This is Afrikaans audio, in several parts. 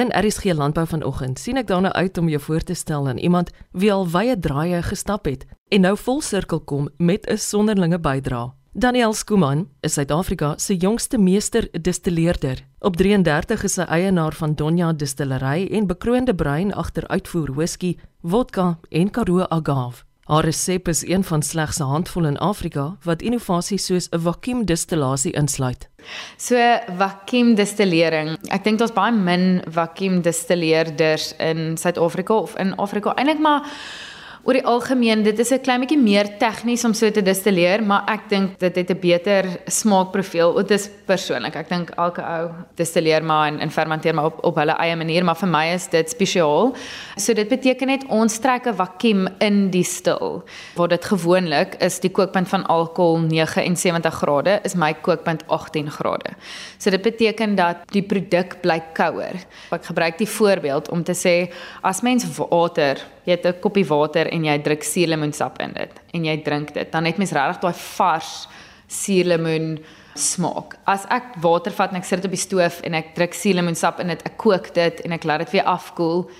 In RSG Landbou vanoggend sien ek daarna uit om jou voor te stel aan iemand wie al wye draaie gestap het en nou vol sirkel kom met 'n sonderlinge bydrae. Daniel Skuman is Suid-Afrika se jongste meester distilleerder. Op 33 is hy eienaar van Donja Distillery en bekroonde brein agter uitvoer whisky, vodka en Karoo Agave. Haar resep is een van slegs 'n handvol in Afrika wat innovasies soos 'n vakuum distillasie insluit. So vakuum distillering. Ek dink daar's baie min vakuum distilleerders in Suid-Afrika of in Afrika eintlik maar oor die algemeen dit is 'n klein bietjie meer tegnies om so te distilleer, maar ek dink dit het 'n beter smaakprofiel. Dit is persoonlik. Ek dink elke ou distilleer maar en, en fermenteer maar op op hulle eie manier, maar vir my is dit spesiaal. So dit beteken net ons trek 'n vakuum in die stil. Waar dit gewoonlik is die kookpunt van alkohol 79 grade, is my kookpunt 18 grade. So dit beteken dat die produk bly kouer. Ek gebruik die voorbeeld om te sê as mens water jy het 'n koppie water en jy druk suurlemoensap in dit en jy drink dit, dan het mens regtig daai vars suurlemoen smaak. As ek water vat en ek sit dit op die stoof en ek druk suurlemoensap in dit, ek kook dit en ek laat dit weer afkoel,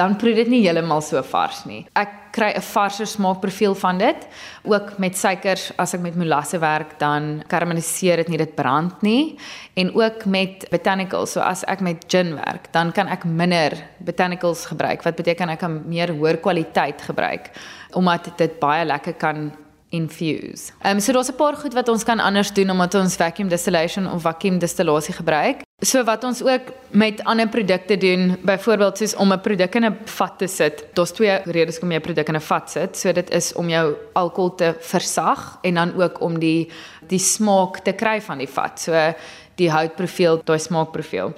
dan proe dit nie heeltemal so vars nie. Ek kry 'n varser smaakprofiel van dit. Ook met suikers, as ek met molasse werk, dan karamelliseer dit nie dit brand nie. En ook met botanicals, so as ek met gin werk, dan kan ek minder botanicals gebruik. Wat beteken ek kan meer hoër kwaliteit gebruik omdat dit baie lekker kan infuse. Ehm um, so daar's 'n paar goed wat ons kan anders doen omdat ons vacuum distillation of vacuum distillasie gebruik. So wat ons ook met ander produkte doen, byvoorbeeld soos om 'n produk in 'n vat te sit. Daar's twee redes hoekom jy 'n produk in 'n vat sit. So dit is om jou alkohol te versag en dan ook om die die smaak te kry van die vat. So die houtprofiel, daai smaakprofiel.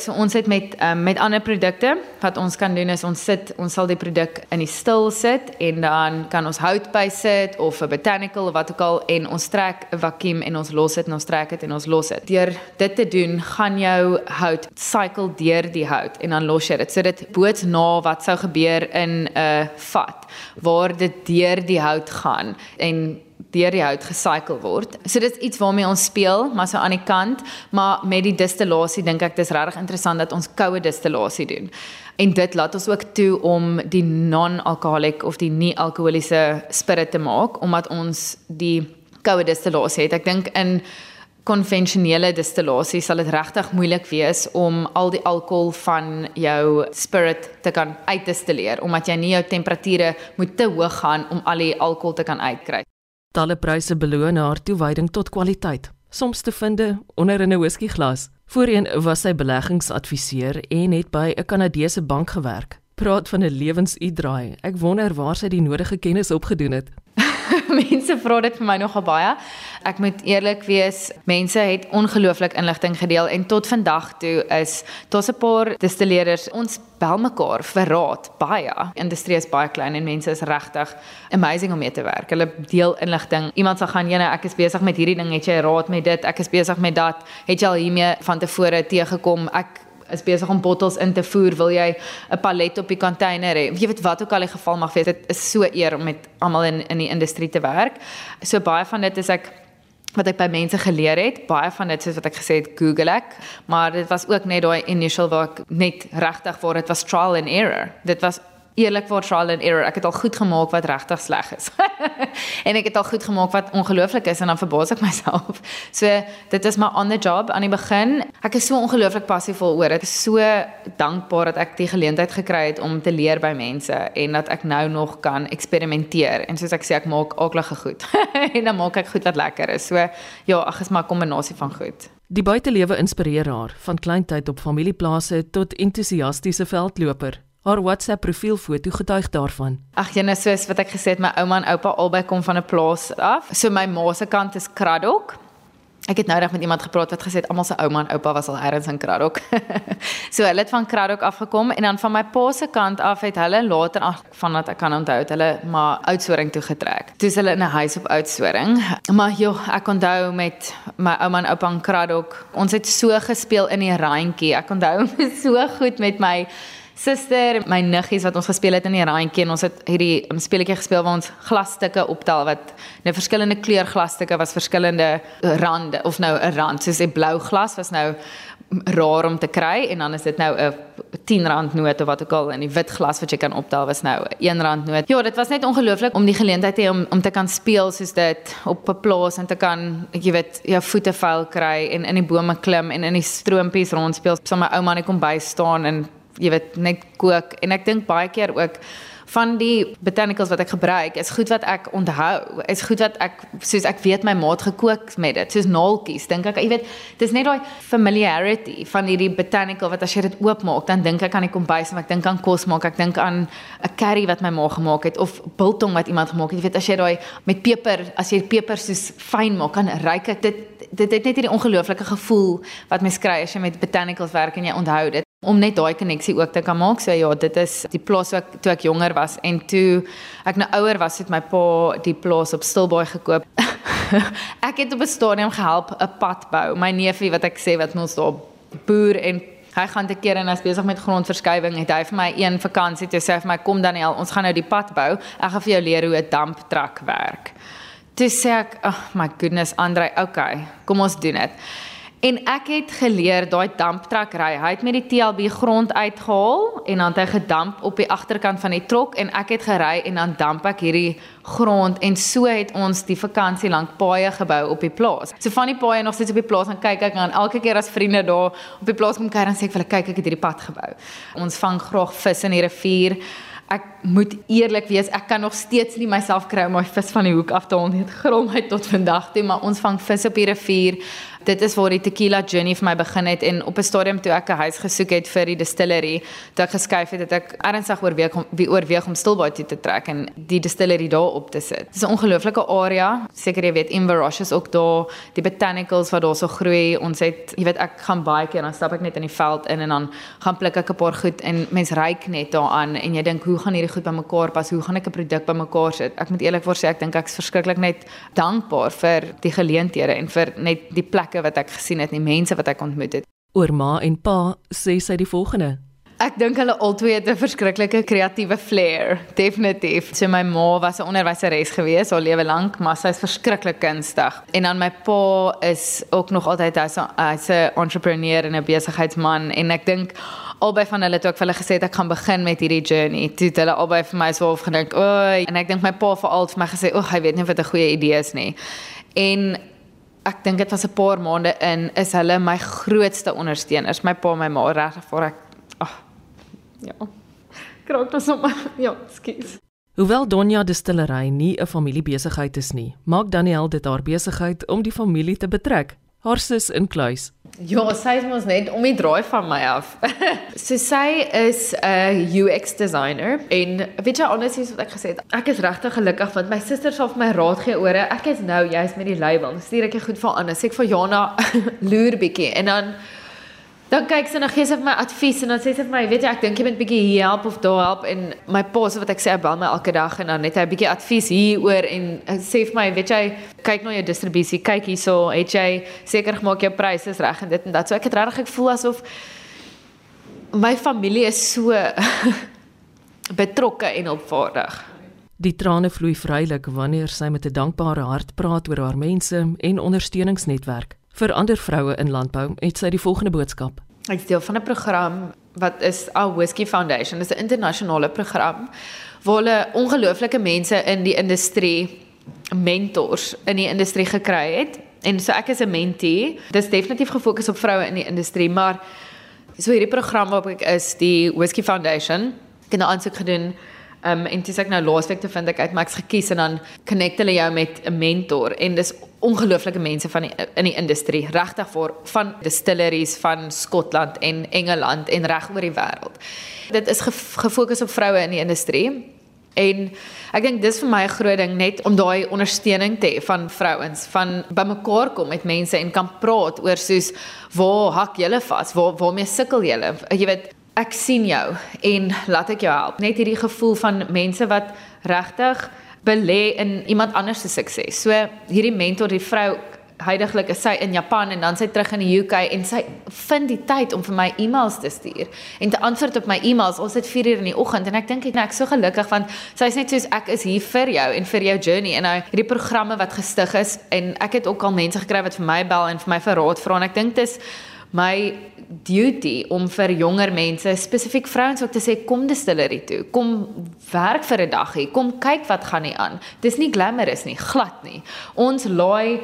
So ons het met um, met ander produkte wat ons kan doen is ons sit ons sal die produk in die stil sit en dan kan ons hout by sit of 'n botanical of wat ook al en ons trek 'n vakuum en ons los dit en ons trek dit en ons los dit. Deur dit te doen, gaan jou hout cycle deur die hout en dan los jy dit. So dit boots na wat sou gebeur in 'n vat waar dit deur die hout gaan en deur die hout gecycle word. So dit is iets waarmee ons speel, maar so aan die kant, maar met die distillasie dink ek dis regtig interessant dat ons koue distillasie doen. En dit laat ons ook toe om die non-alcoholic of die nie-alkoholiese spirit te maak omdat ons die koue distillasie het. Ek dink in konvensionele distillasie sal dit regtig moeilik wees om al die alkohol van jou spirit te kan uitdistilleer omdat jy nie jou temperature moet te hoog gaan om al die alkohol te kan uitkry. Talle pryse beloon haar toewyding tot kwaliteit, soms te vind onder in 'n whiskyglas. Voorheen was sy beleggingsadviseur en het by 'n Kanadese bank gewerk. Praat van 'n lewensuitdraai. Ek wonder waar sy die nodige kennis opgedoen het. mense vra dit vir my nogal baie. Ek moet eerlik wees, mense het ongelooflik inligting gedeel en tot vandag toe is daar's 'n paar distilleerders ons bel mekaar vir raad baie. Industrie is baie klein en mense is regtig amazing om mee te werk. Hulle deel inligting. Iemand sal gaan, "Jene, ek is besig met hierdie ding, het jy raad met dit? Ek is besig met dat. Het jy al hiermee van tevore teëgekom? Ek is besig om bottels in te voer, wil jy 'n palet op die container hê? Jy weet wat ook al die geval mag wees, dit is so eer om met almal in in die industrie te werk. So baie van dit is ek wat ek by mense geleer het, baie van dit soos wat ek gesê het, Google ek, maar dit was ook net daai initial waar ek net regtig waar dit was trial and error. Dit was eerlikwaar trial and error. Ek het al goed gemaak wat regtig sleg is. en ek het al goed gemaak wat ongelooflik is en dan verbaas ek myself. So dit is maar on the job aan die begin. Ek is so ongelooflik passievol oor dit. Ek is so dankbaar dat ek die geleentheid gekry het om te leer by mense en dat ek nou nog kan eksperimenteer. En soos ek sê ek maak aaklige goed. en dan maak ek goed wat lekker is. So ja, ag is maar 'n kombinasie van goed. Die buitelewe inspireer haar van kleintyd op familieplase tot entoesiastiese veldloper. Haar WhatsApp profielfoto getuig daarvan. Ag jene, soos wat ek gesê het, my ouma en oupa albei kom van 'n plaas af. So my ma se kant is Kraddock. Ek het nou reg met iemand gepraat wat gesê het almal se ouma en oupa was al ergens in Kraddock. so hulle het van Kraddock afgekom en dan van my pa se kant af het hulle later ag vandat ek kan onthou het hulle maar Oudtshoorn toe getrek. Toe is hulle in 'n huis op Oudtshoorn. Maar joh, ek onthou met my ouma en oupa in Kraddock. Ons het so gespeel in die randjie. Ek onthou so goed met my suster, my niggies wat ons gespeel het in die randjie en ons het hierdie um, speletjie gespeel waar ons glasstukke optel wat nou verskillende kleur glasstukke was verskillende uh, rande of nou 'n rand soos 'n blou glas was nou raar om te kry en dan is dit nou 'n R10 noot of wat ook al in die wit glas wat jy kan optel was nou R1 noot. Ja, dit was net ongelooflik om die geleentheid te hê om om te kan speel soos dit op 'n plaas en te kan jy weet jou voete vuil kry en in die bome klim en in die stroompies rondspeel. Saam met my ouma net kom by staan en jy weet net kook en ek dink baie keer ook van die botanicals wat ek gebruik is goed wat ek onthou. Is goed wat ek soos ek weet my maat gekook met dit. Soos naaltjies. Dink ek, jy weet, dis net daai familiarity van hierdie botanical wat as jy dit oopmaak, dan dink ek aan die kombuis en ek dink aan kos maak. Ek dink aan 'n curry wat my ma gemaak het of biltong wat iemand gemaak het. Jy weet, as jy daai met peper, as jy peper soos fyn maak, kan ryk ek dit dit het net hierdie ongelooflike gevoel wat mens kry as jy met botanicals werk en jy onthou dit om net daai koneksie ook te kan maak. So ja, dit is die plaas wat toe ek jonger was en toe ek nou ouer was, het my pa die plaas op Stilbaai gekoop. ek het op 'n stadium gehelp 'n pad bou. My neefie wat ek sê wat ons daar boer en hy gaan te keer en hy's besig met grondverskywing. Het hy vir my een vakansie toe sê vir my kom Daniel, ons gaan nou die pad bou. Ek gaan vir jou leer hoe 'n damptruk werk. Toe sê ek, "Ag oh my goodness, Andre, okay, kom ons doen dit." En ek het geleer daai damptrek ry. Hy het met die TLB grond uitgehaal en dan het hy gedamp op die agterkant van die trok en ek het gery en dan damp ek hierdie grond en so het ons die vakansie lank paaie gebou op die plaas. So van die paaie nog steeds op die plaas en kyk ek aan elke keer as vriende daar op die plaas kom kuier dan sê ek vir hulle kyk ek het hierdie pad gebou. Ons vang graag vis in die rivier. Ek moet eerlik wees, ek kan nog steeds nie myself kry om my vis van die hoek af te haal nie. Dit grom my tot vandag toe, maar ons vang vis op die rivier dit is waar die tequila journey vir my begin het en op 'n stadium toe ek 'n huis gesoek het vir die distillery, toe ek geskuif het, het ek ernstig oorweeg om wie oorweeg om Stilbaai toe te trek en die distillery daar op te sit. Dit is 'n ongelooflike area. Seker jy weet Inverrosh is ook daar, die botanicals wat daar so groei. Ons het, jy weet ek gaan baie keer dan stap ek net in die veld in en dan gaan pluk ek 'n paar goed en mens ryik net daaraan en jy dink hoe gaan hierdie goed bymekaar pas? Hoe gaan ek 'n produk bymekaar sit? Ek moet eerlikwaar sê ek dink ek's verskriklik net dankbaar vir die geleenthede en vir net die plek plekke wat ek gesien het, die mense wat ek ontmoet het. Oor ma en pa sê sy die volgende. Ek dink hulle albei het 'n verskriklike kreatiewe flair, definitief. So my ma was 'n onderwyseres gewees haar lewe lank, maar sy is verskriklik kunstig. En dan my pa is ook nog altyd hy's 'n entrepreneur en 'n besigheidsman en ek dink albei van hulle het ook vir hulle gesê ek gaan begin met hierdie journey. Toe het hulle albei vir my so opgedink, "Oei," en ek dink my pa veral vir my gesê, "Ag, hy weet nie wat 'n goeie idee is nie." En ek dink dit was 'n paar maande in is hulle my grootste ondersteuners, my pa en my ma regtig vir ek ag oh, ja. Kraak dit sommer ja, skus. Hoewel Donja distillery nie 'n familiebesigheid is nie, maak Daniel dit haar besigheid om die familie te betrek. Haar sus in kluis. Ja, sy is mos net om die draai van my af. so sy is 'n UX designer en weet jy honestly wat ek gesê het, ek is regtig gelukkig want my suster sal vir my raad gee oor ek is nou juist met die label. Stuur ek dit goed vir Anna. Sê ek vir Jana loer bietjie en dan dan kyk sy en gee sy vir my advies en dan sê sy vir my, weet jy, ek dink jy moet bietjie hier help of daar help en my pa sê wat ek sê, hy bel my elke dag en dan net hy 'n bietjie advies hieroor en sê vir my, weet jy, kyk na jou distribusie, kyk hierso, het jy seker gemaak jou pryse is reg en dit en dat. So ek het regtig ek voel asof my familie is so betrokke en opvaardig. Die trane vloei vrylik wanneer sy met 'n dankbare hart praat oor haar mense en ondersteuningsnetwerk. Vir ander vroue in landbou het sy die volgende boodskap. Ek is deel van 'n program wat is Our Whiskey Foundation. Dit is 'n internasionale program waar hulle ongelooflike mense in die industrie mentors in die industrie gekry het. En so ek is 'n mentee. Dit is definitief gefokus op vroue in die industrie, maar so hierdie program waarop ek is, die Whiskey Foundation, ek het 'n aansoek gedoen um, en dis ek nou laasweek te vind ek uit Max gekies en dan connect hulle jou met 'n mentor. En dis ongelooflike mense van die in die industrie regtig vir van distilleries van Skotland en Engeland en reg oor die wêreld. Dit is gefokus op vroue in die industrie. En ek dink dis vir my 'n groot ding net om daai ondersteuning te hê van vrouens van bymekaar kom met mense en kan praat oor soos waar hak julle vas? Waar waarmee sukkel julle? Jy weet ek sien jou en laat ek jou help. Net hierdie gevoel van mense wat regtig belê in iemand anders se sukses. So hierdie mentor, die vrou heidaglik is sy in Japan en dan sy terug in die UK en sy vind die tyd om vir my e-mails te stuur en te antwoord op my e-mails. Ons het 4 uur in die oggend en ek dink ek ek's so gelukkig want sy is net soos ek is hier vir jou en vir jou journey en nou hierdie programme wat gestig is en ek het ook al mense gekry wat vir my bel en vir my verraad vra en ek dink dis my duty om vir jonger mense, spesifiek vrouens ook te sê kom distillery toe. Kom werk vir 'n dagie. Kom kyk wat gaan nie aan. Dis nie glamorous nie, glad nie. Ons laai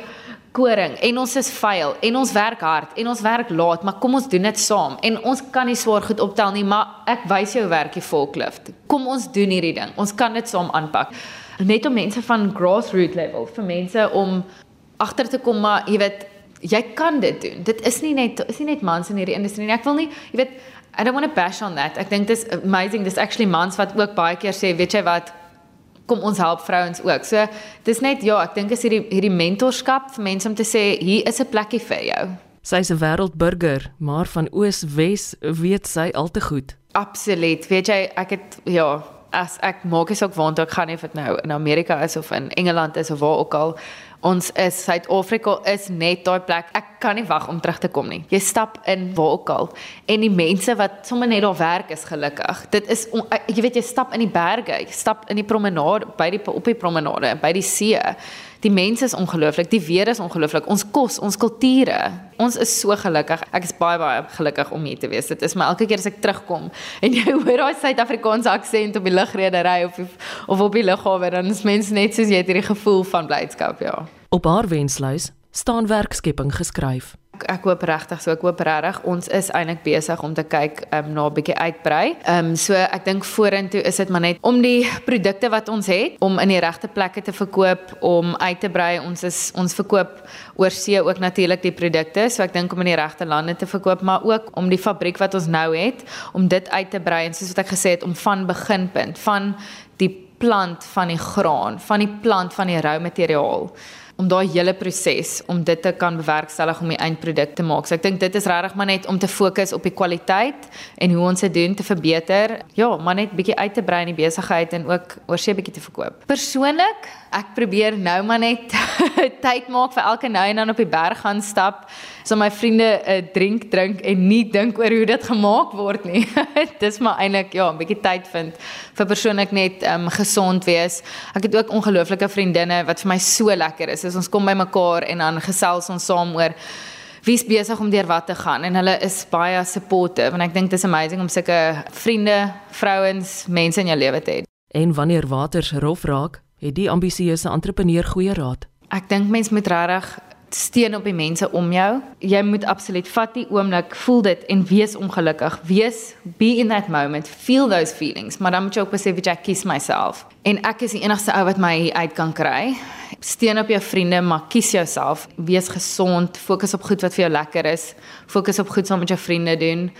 koring en ons is vuil en ons werk hard en ons werk laat, maar kom ons doen dit saam. En ons kan nie swaar goed optel nie, maar ek wys jou werkie volklift. Kom ons doen hierdie ding. Ons kan dit saam aanpak. Net om mense van grassroots level, vir mense om agter te kom maar jy weet jy kan dit doen. Dit is nie net is nie net mans in hierdie industrie nie. Ek wil nie, jy weet, I don't want to bash on that. Ek dink dis amazing. Dis actually mans wat ook baie keer sê, weet jy wat, kom ons help vrouens ook. So dis net ja, ek dink is hierdie hierdie mentorskap vir mense om te sê hier is 'n plekkie vir jou. Sy is 'n wêreldburger, maar van Oos-Wes weet sy al te goed. Absoluut. Weet jy, ek het ja, as ek maak is ook waantoe ek gaan nie of dit nou in Amerika is of in Engeland is of waar ook al ons is Suid-Afrika is net daai plek. Ek kan nie wag om terug te kom nie. Jy stap in waar ook al en die mense wat sommer net daar werk is gelukkig. Dit is jy weet jy stap in die berge, jy stap in die promenade by die op die promenade by die see. Die mense is ongelooflik, die weer is ongelooflik. Ons kos, ons kulture. Ons is so gelukkig. Ek is baie baie gelukkig om hier te wees. Dit is my elke keer as ek terugkom en jy hoor daai Suid-Afrikaanse aksent op die lugredery of of op die lughawe, dan is mense net soos jy het hierdie gevoel van blydskap, ja. Op haar wenslys staan werkskepping geskryf ek hoop regtig so ek hoop regtig ons is eintlik besig om te kyk um, na 'n bietjie uitbrei. Ehm um, so ek dink vorentoe is dit maar net om die produkte wat ons het om in die regte plekke te verkoop, om uit te brei. Ons is ons verkoop oor see ook natuurlik die produkte. So ek dink om in die regte lande te verkoop, maar ook om die fabriek wat ons nou het, om dit uit te brei en soos wat ek gesê het om van beginpunt van die plant van die graan, van die plant van die rou materiaal om daai hele proses om dit te kan bewerkstellig om die eindproduk te maak. So ek dink dit is regtig maar net om te fokus op die kwaliteit en hoe ons dit doen te verbeter. Ja, maar net bietjie uit te brei in die besigheid en ook oorsee bietjie te verkoop. Persoonlik, ek probeer nou maar net tyd maak vir elke nou en dan op die berg gaan stap, so my vriende 'n uh, drink drink en nie dink oor hoe dit gemaak word nie. Dis maar eintlik ja, 'n bietjie tyd vind vir persoonlik net um gesond wees. Ek het ook ongelooflike vriendinne wat vir my so lekker is is ons kom by mekaar en dan gesels ons saam oor wie's besig om deur wat te gaan en hulle is baie supportive en ek dink dit is amazing om sulke vriende, vrouens, mense in jou lewe te hê. En wanneer waters rof raak, het die ambisieuse entrepreneur goeie raad. Ek dink mens moet regtig steun op die mense om jou. Jy moet absoluut vat die oomblik, voel dit en wees ongelukkig. Wees be in that moment, feel those feelings, maar dan moet jy ook besef jy kies myself. En ek is die enigste ou wat my uit kan kry. Steun op jou vriende, maar kies jouself. Wees gesond, fokus op goed wat vir jou lekker is. Fokus op goed saam met jou vriende doen.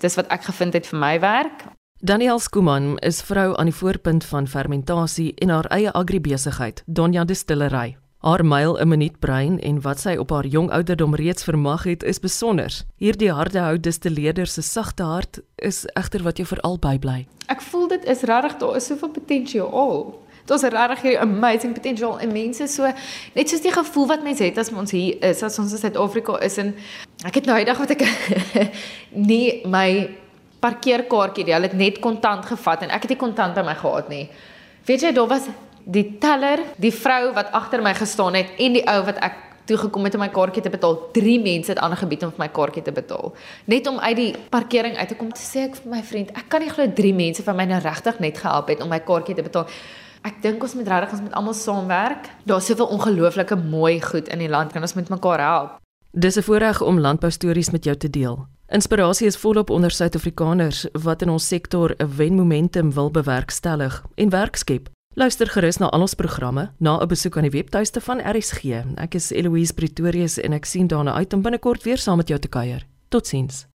Dis wat ek gevind het vir my werk. Daniel Skuman is vrou aan die voorpunt van fermentasie en haar eie agribesigheid, Donja Distillery. Haar myl 'n minuut brein en wat sy op haar jong ouderdom reeds vermag het, is besonder. Hierdie harde hout distilleerder se sagte hart is egter wat jou veral bybly. Ek voel dit is regtig daar is soveel potensiaal. Daar's regtig hierdie amazing potential in mense so net soos die gevoel wat mense het as ons hier is, as ons in Suid-Afrika is en ek het nou eendag wat ek nie my parkeerkaartjie, hulle het net kontant gevat en ek het nie kontant by my gehad nie. Weet jy, daar was die teller, die vrou wat agter my gestaan het en die ou wat ek toe gekom het om my kaartjie te betaal. Drie mense het aangebied om vir my kaartjie te betaal. Net om uit die parkering uit te kom te sê ek vir my vriend, ek kan nie glo drie mense van my nou regtig net gehelp het om my kaartjie te betaal. Ek dink ons moet regtig ons met almal saamwerk. Daar's soveel ongelooflike mooi goed in die land kan ons met mekaar help. Dis 'n voorreg om landboustories met jou te deel. Inspirasie is volop onder Suid-Afrikaners wat in ons sektor 'n wenmomentum wil bewerkstellig en werk skep. Luister gerus na al ons programme na 'n besoek aan die webtuiste van RSG. Ek is Eloise Pretorius en ek sien daarna uit om binnekort weer saam met jou te kuier. Totsiens.